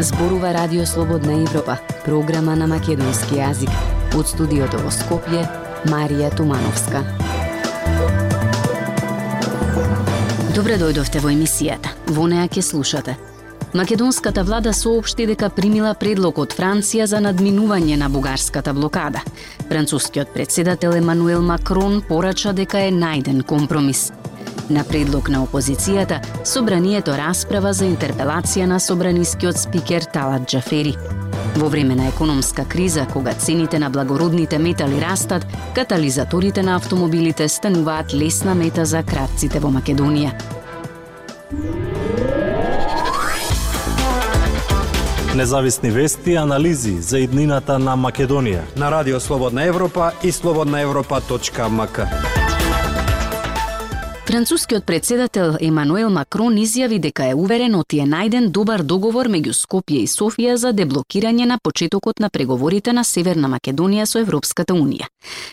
Зборува Радио Слободна Европа, програма на македонски јазик. Од студиото во Скопје, Марија Тумановска. Добре дојдовте во емисијата. Во неа ќе слушате. Македонската влада соопшти дека примила предлог од Франција за надминување на бугарската блокада. Францускиот председател Емануел Макрон порача дека е најден компромис. На предлог на опозицијата, собранието расправа за интерпелација на собранискиот спикер Талат Джафери. Во време на економска криза, кога цените на благородните метали растат, катализаторите на автомобилите стануваат лесна мета за кратците во Македонија. Независни вести и анализи за иднината на Македонија на Радио Слободна Европа и слободнаевропа.мк. Францускиот председател Емануел Макрон изјави дека е уверен оти е најден добар договор меѓу Скопје и Софија за деблокирање на почетокот на преговорите на Северна Македонија со Европската Унија.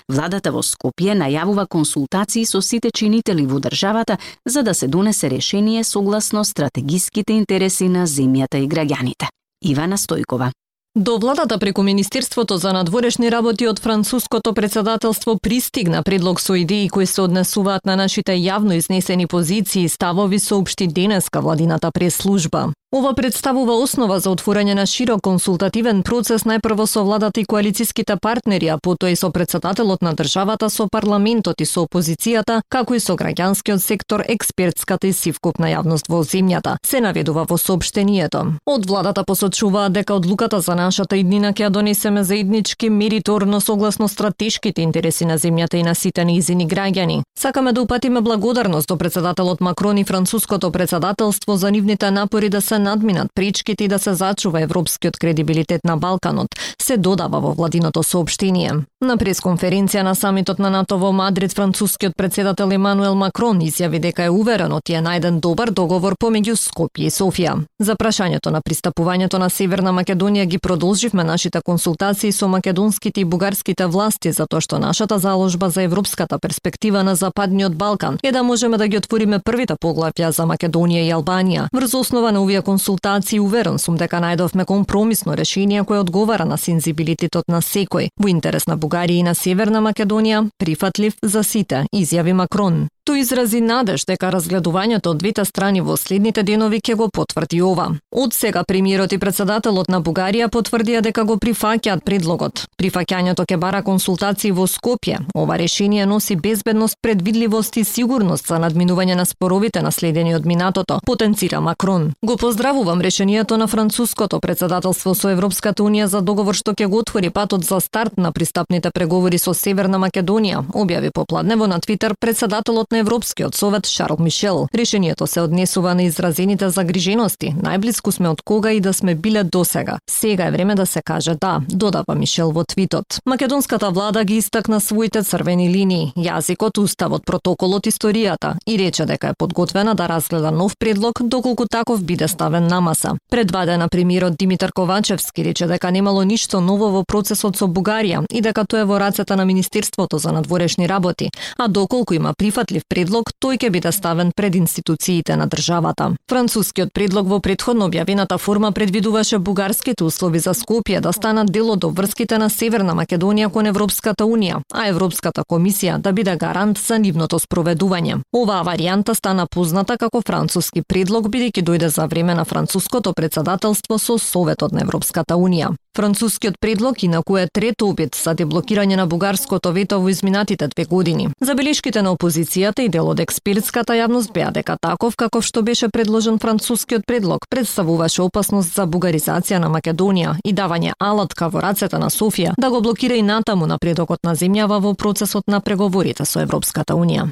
Владата во Скопје најавува консултации со сите чинители во државата за да се донесе решение согласно стратегиските интереси на земјата и граѓаните. Ивана Стојкова До владата преку Министерството за надворешни работи од француското председателство пристигна предлог со идеи кои се однесуваат на нашите јавно изнесени позиции и ставови соопшти денеска владината прес-служба. Ова представува основа за отворање на широк консултативен процес најпрво со владата и коалициските партнери, а потоа и со председателот на државата, со парламентот и со опозицијата, како и со граѓанскиот сектор, експертската и сивкупна јавност во земјата, се наведува во сообштението. Од владата посочуваа дека одлуката за нашата иднина ќе ја донесеме заеднички мериторно согласно стратешките интереси на земјата и на сите неизини граѓани. Сакаме да упатиме благодарност до председателот Макрон и француското председателство за нивните напори да се надминат причките и да се зачува европскиот кредибилитет на Балканот, се додава во владиното сообштение. На пресконференција на самитот на НАТО во Мадрид, францускиот председател Емануел Макрон изјави дека е уверен оти е најден добар договор помеѓу Скопје и Софија. За прашањето на пристапувањето на Северна Македонија ги продолживме нашите консултации со македонските и бугарските власти затоа што нашата заложба за европската перспектива на Западниот Балкан е да можеме да ги отвориме првите поглавја за Македонија и Албанија. Врз основа на овие консултации уверен сум дека најдовме компромисно решение кое одговара на сензибилитетот на секој во интерес на Бугарија и на Северна Македонија, прифатлив за сите, изјави Макрон. Тој изрази надеж дека разгледувањето од двете страни во следните денови ќе го потврди ова. Од сега премиерот и председателот на Бугарија потврдија дека го прифаќаат предлогот. Прифаќањето ќе бара консултации во Скопје. Ова решение носи безбедност, предвидливост и сигурност за надминување на споровите наследени од минатото, потенцира Макрон. Го поздравувам решението на француското председателство со Европската унија за договор што ќе го отвори патот за старт на пристапните преговори со Северна Македонија, објави попладнево на Твитер председателот на Европскиот совет Шарл Мишел. Решението се однесува на изразените загрижености. Најблиску сме од кога и да сме биле досега. Сега е време да се каже да, додава Мишел во твитот. Македонската влада ги истакна своите црвени линии, јазикот, уставот, протоколот, историјата и рече дека е подготвена да разгледа нов предлог доколку таков биде ставен на маса. Пред два дена премиерот Димитар Ковачевски рече дека немало ништо ново во процесот со Бугарија и дека тоа е во рацете на Министерството за надворешни работи, а доколку има прифатлив предлог, тој ќе биде ставен пред институциите на државата. Францускиот предлог во предходно објавената форма предвидуваше бугарските услови за Скопје да станат дел од обврските на Северна Македонија кон Европската Унија, а Европската комисија да биде гарант за нивното спроведување. Оваа варијанта стана позната како француски предлог бидејќи дојде за време на француското председателство со Советот на Европската Унија. Францускиот предлог и на која трет обид за деблокирање на бугарското вето во изминатите две години. Забелешките на опозицијата и дел од експертската јавност беа дека таков каков што беше предложен францускиот предлог представуваше опасност за бугаризација на Македонија и давање алатка во рацете на Софија да го блокира и натаму напредокот на земјава во процесот на преговорите со Европската Унија.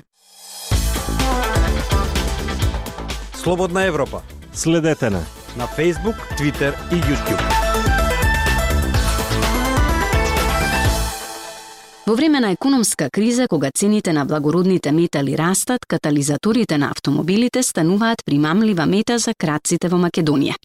Слободна Европа. Следете на на Facebook, Twitter и YouTube. Во време на економска криза, кога цените на благородните метали растат, катализаторите на автомобилите стануваат примамлива мета за крадците во Македонија.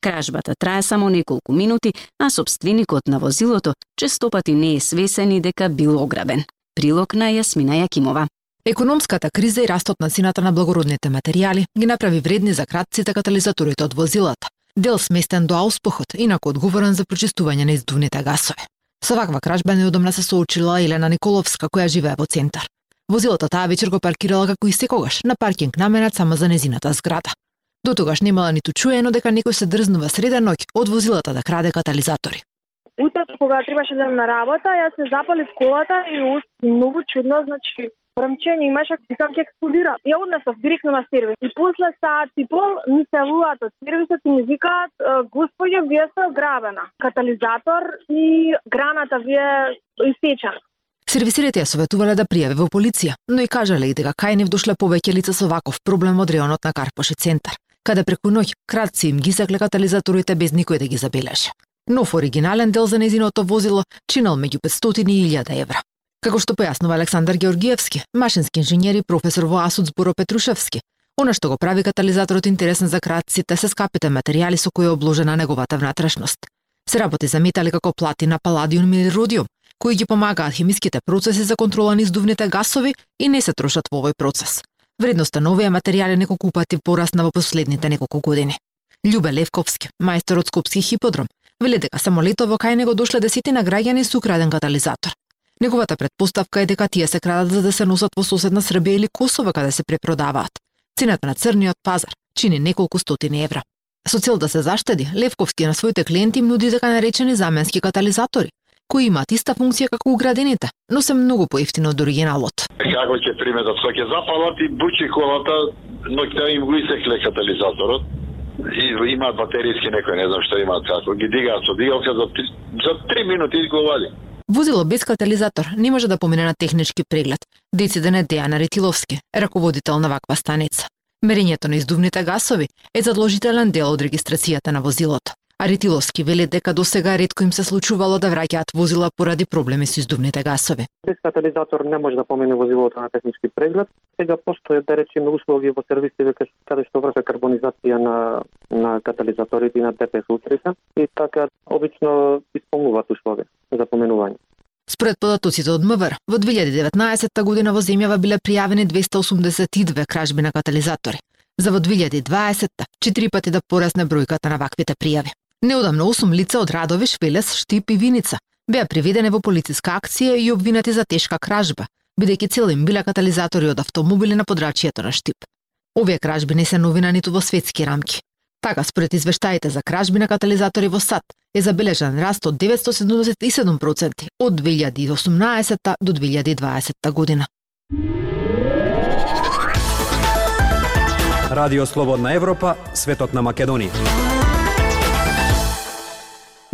Кражбата трае само неколку минути, а собственикот на возилото честопати не е свесен и дека бил ограбен. Прилог на Јасмина Јакимова. Економската криза и растот на цената на благородните материјали ги направи вредни за кратците катализаторите од возилата. Дел сместен до ауспохот, инако одговорен за прочистување на издувните гасови. Со ваква кражба неодомна се соочила Елена Николовска, која живее во центар. Возилото таа вечер го паркирала како и секогаш на паркинг наменат само за незината зграда. До тогаш немала ниту чуено дека некој се дрзнува среда ноќ од возилата да краде катализатори. Утрото кога требаше да на работа, јас се запалив колата и многу чудно, значи Фрмчење имаше викам ќе експлодира. Ја однесов директно на сервис. И после саат и пол ми се луат од сервисот и ми викаат господја вие сте ограбена. Катализатор и граната ви е исечена. Сервисирите ја советувале да пријави во полиција, но и кажале и дека кај нив дошле повеќе лица со ваков проблем од реонот на Карпоши центар, каде преку ноќ кратци им ги секле катализаторите без никој да ги забележи. Нов оригинален дел за незиното возило чинал меѓу 500 и 1000 евра. Како што појаснува Александар Георгиевски, машински инженер и професор во АСУД Зборо Петрушевски, Она што го прави катализаторот интересен за кратците се скапите материјали со кои е обложена неговата внатрешност. Се работи за метали како платина, паладиум или родиум, кои ги помагаат хемиските процеси за контрола на издувните гасови и не се трошат во овој процес. Вредноста на овие материјали неколку пати порасна во последните неколку години. Љубе Левковски, мајстор од Скопски хиподром, вели дека само летово кај него дошле десетина граѓани со украден катализатор. Неговата предпоставка е дека тие се крадат за да се носат во соседна Србија или Косово каде се препродаваат. Цената на црниот пазар чини неколку стотини евра. Со цел да се заштеди, Левковски на своите клиенти им нуди така наречени заменски катализатори, кои имаат иста функција како уградените, но се многу поевтини од оригиналот. Како ќе приметат, кога ќе запалат и бучи колата, ноќта им го исекле катализаторот и имаат батеријски некој, не знам што имаат како, ги дигаат со дигалка за, за 3 минути го вали. Возило без катализатор не може да помине на технички преглед, Дециден не Дејана Ретиловски, раководител на ваква станица. Мерењето на издувните гасови е задолжителен дел од регистрацијата на возилото. Аритиловски вели дека до сега ретко им се случувало да враќаат возила поради проблеми со издувните гасови. Без катализатор не може да помине возилото на технички преглед. Сега постојат да речеме услови во сервиси каде што вршат карбонизација на на катализаторите и на ТПС утрите и така обично исполнуваат услови за поминување. Според податоците од МВР, во 2019 година во земјава биле пријавени 282 кражби на катализатори. За во 2020 четири пати да порасне бројката на ваквите пријави. Неодамно 8 лица од Радовиш, Велес, Штип и Виница беа приведени во полициска акција и обвинати за тешка кражба, бидејќи цел им биле катализатори од автомобили на подрачјето на Штип. Овие кражби не се новина ниту во светски рамки. Така, според извештаите за кражби на катализатори во САД, е забележан раст од 977% од 2018 до 2020 година. Радио Слободна Европа, светот на Македонија.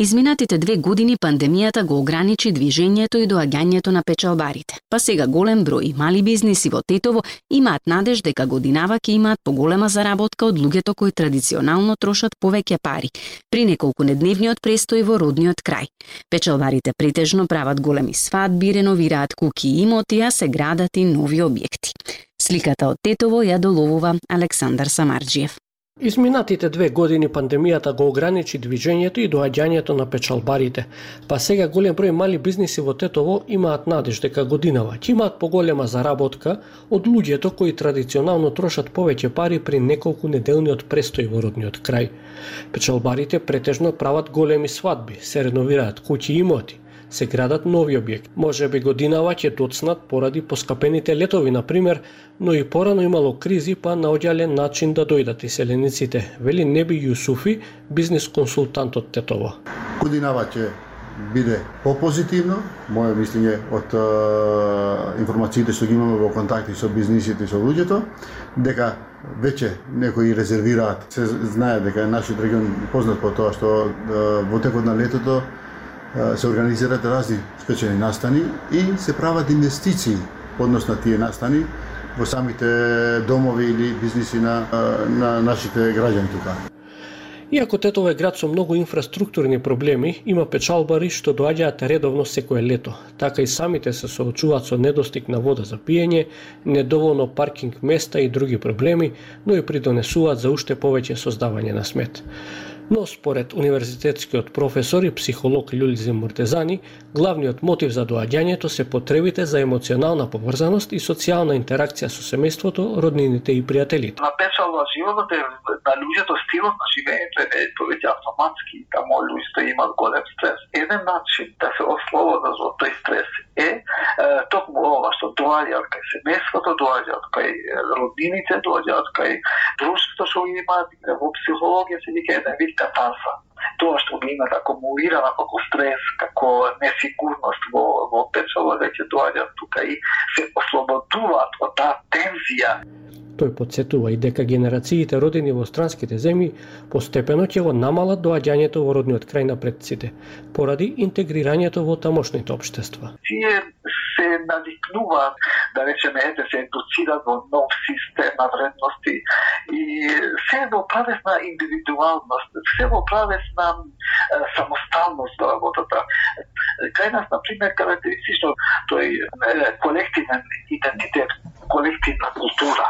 Изминатите две години пандемијата го ограничи движењето и доаѓањето на печалбарите. Па сега голем број мали бизниси во Тетово имаат надеж дека годинава ќе имаат поголема заработка од луѓето кои традиционално трошат повеќе пари при неколку недневниот престој во родниот крај. Печалбарите претежно прават големи свадби, реновираат куки и имоти, а се градат и нови објекти. Сликата од Тетово ја доловува Александар Самарджиев. Изминатите две години пандемијата го ограничи движењето и доаѓањето на печалбарите, па сега голем број мали бизниси во Тетово имаат надеж дека годинава ќе имаат поголема заработка од луѓето кои традиционално трошат повеќе пари при неколку неделниот престој во родниот крај. Печалбарите претежно прават големи свадби, се реновираат куќи и имоти, се градат нови објекти. Може би годинава ќе доцнат поради поскапените летови, на пример, но и порано имало кризи, па наоѓале начин да дојдат иселениците, вели Неби Јусуфи, бизнес консултант од Тетово. Годинава ќе биде попозитивно, моје мислење од е, информациите што ги имаме во контакти со бизнисите и со луѓето, дека веќе некои резервираат. Се знае дека нашиот регион познат по тоа што е, во текот на летото се организираат разни спечени настани и се прават инвестиции односно тие настани во самите домови или бизниси на, на нашите граѓани тука. Иако Тетово е град со многу инфраструктурни проблеми, има печалбари што доаѓаат редовно секое лето. Така и самите се соочуваат со недостиг на вода за пиење, недоволно паркинг места и други проблеми, но и придонесуваат за уште повеќе создавање на смет. Но според универзитетскиот професор и психолог Лјулизи Муртезани, главниот мотив за доаѓањето се потребите за емоционална поврзаност и социјална интеракција со семејството, роднините и пријателите. На печалба животот е да на луѓето стилот на живењето е повеќе автоматски, тамо луѓето имат голем стрес. Еден начин да се ослободат од тој стрес е, е токму ова што доаѓаат кај семејството, доаѓаат кај роднините, доаѓаат кај друштвото што имаат во психологија се вика еден вид катарса. Тоа што го имат акумулирано како стрес, како несигурност во, во печало, веќе доаѓаат тука и се ослободуваат од таа тензија Тој подсетува и дека генерациите родени во странските земји постепено ќе го намалат доаѓањето во родниот крај на предците, поради интегрирањето во тамошните општества. Тие се навикнуваат, да речеме, ете се едуцират во нов систем на вредности и се во правес на индивидуалност, се во правес на самосталност во работата. Кај нас, например, карактеристично тој колективен идентитет, колективна култура.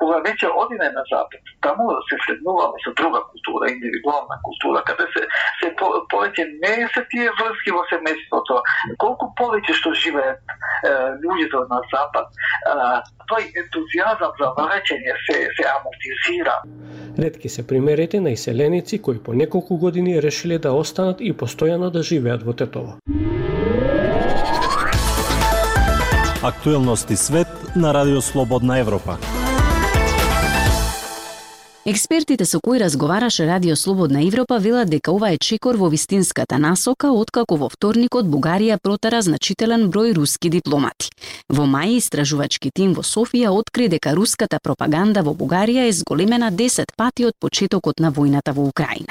Кога веќе одиме на запад, таму да се среднуваме со друга култура, индивидуална култура, каде се, се по, повеќе не се тие врски во семејството. Колку повеќе што живеат е, луѓето на запад, е, тој ентузијазам за враќање се, се амортизира. Редки се примерите на иселеници кои по неколку години решиле да останат и постојано да живеат во Тетово. Актуелности свет на Радио Слободна Европа. Експертите со кои разговараше Радио Слободна Европа велат дека ова е чекор во вистинската насока откако во вторникот Бугарија протера значителен број руски дипломати. Во мај истражувачки тим во Софија откри дека руската пропаганда во Бугарија е зголемена 10 пати од почетокот на војната во Украина.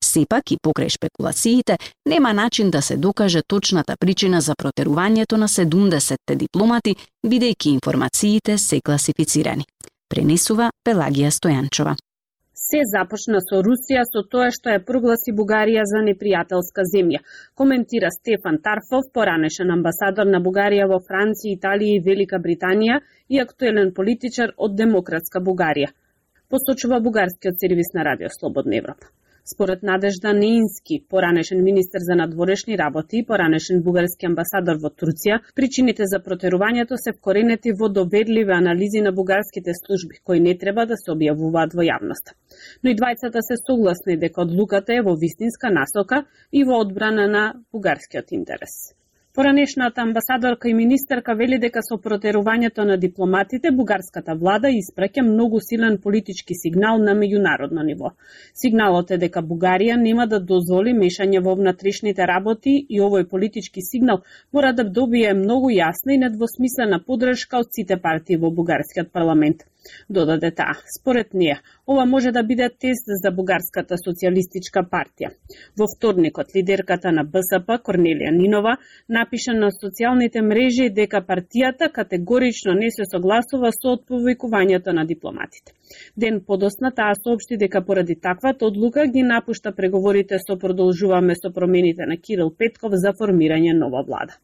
Сепак и покрај спекулациите нема начин да се докаже точната причина за протерувањето на 70 дипломати, бидејќи информациите се класифицирани пренесува Пелагија Стојанчова. Се започна со Русија со тоа што ја прогласи Бугарија за непријателска земја, коментира Стефан Тарфов, поранешен амбасадор на Бугарија во Франција, Италија и Велика Британија и актуелен политичар од Демократска Бугарија. Посочува бугарскиот сервис на Радио Слободна Европа. Според Надежда Неински, поранешен министер за надворешни работи и поранешен бугарски амбасадор во Турција, причините за протерувањето се вкоренети во доверливи анализи на бугарските служби, кои не треба да се објавуваат во јавност. Но и двајцата се согласни дека одлуката е во вистинска насока и во одбрана на бугарскиот интерес. Поранешната амбасадорка и министерка вели дека со протерувањето на дипломатите бугарската влада испраќа многу силен политички сигнал на меѓународно ниво. Сигналот е дека Бугарија нема да дозволи мешање во внатрешните работи и овој политички сигнал мора да добие многу јасна и недвосмислена подршка од сите партии во бугарскиот парламент додаде таа. Според неа ова може да биде тест за Бугарската социјалистичка партија. Во вторникот, лидерката на БСП, Корнелија Нинова, напиша на социјалните мрежи дека партијата категорично не се согласува со отповикувањето на дипломатите. Ден подосна таа соопшти дека поради таквата одлука ги напушта преговорите со продолжуваме со промените на Кирил Петков за формирање нова влада.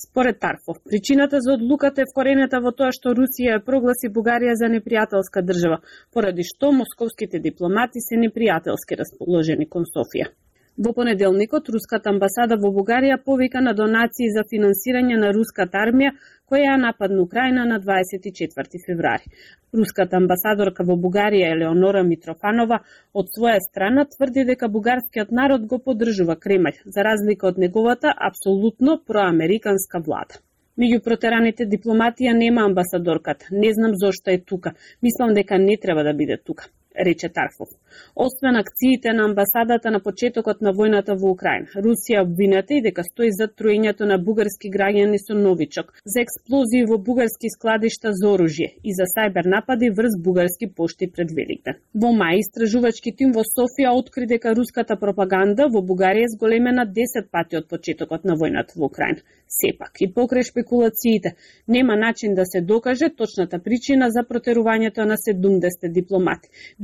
Според Тарфов, причината за одлуката е вкоренета во тоа што Русија ја прогласи Бугарија за непријателска држава, поради што московските дипломати се непријателски расположени кон Софија. Во понеделникот, Руската амбасада во Бугарија повика на донации за финансирање на руската армија која ја нападна Украина на 24 февруари. Руската амбасадорка во Бугарија Елеонора Митрофанова од своја страна тврди дека бугарскиот народ го поддржува Кремљ, за разлика од неговата апсолутно проамериканска влада. Меѓу протераните дипломатија нема амбасадорката. Не знам зошто е тука. Мислам дека не треба да биде тука рече Тарков. Освен акциите на амбасадата на почетокот на војната во Украина, Русија обвинета и дека стои за троењето на бугарски граѓани со новичок, за експлозии во бугарски складишта за оружје и за сајбер напади врз бугарски пошти пред Великден. Во мај истражувачки тим во Софија откри дека руската пропаганда во Бугарија е зголемена 10 пати од почетокот на војната во Украина. Сепак и покрај спекулациите, нема начин да се докаже точната причина за протерувањето на 70 дипломати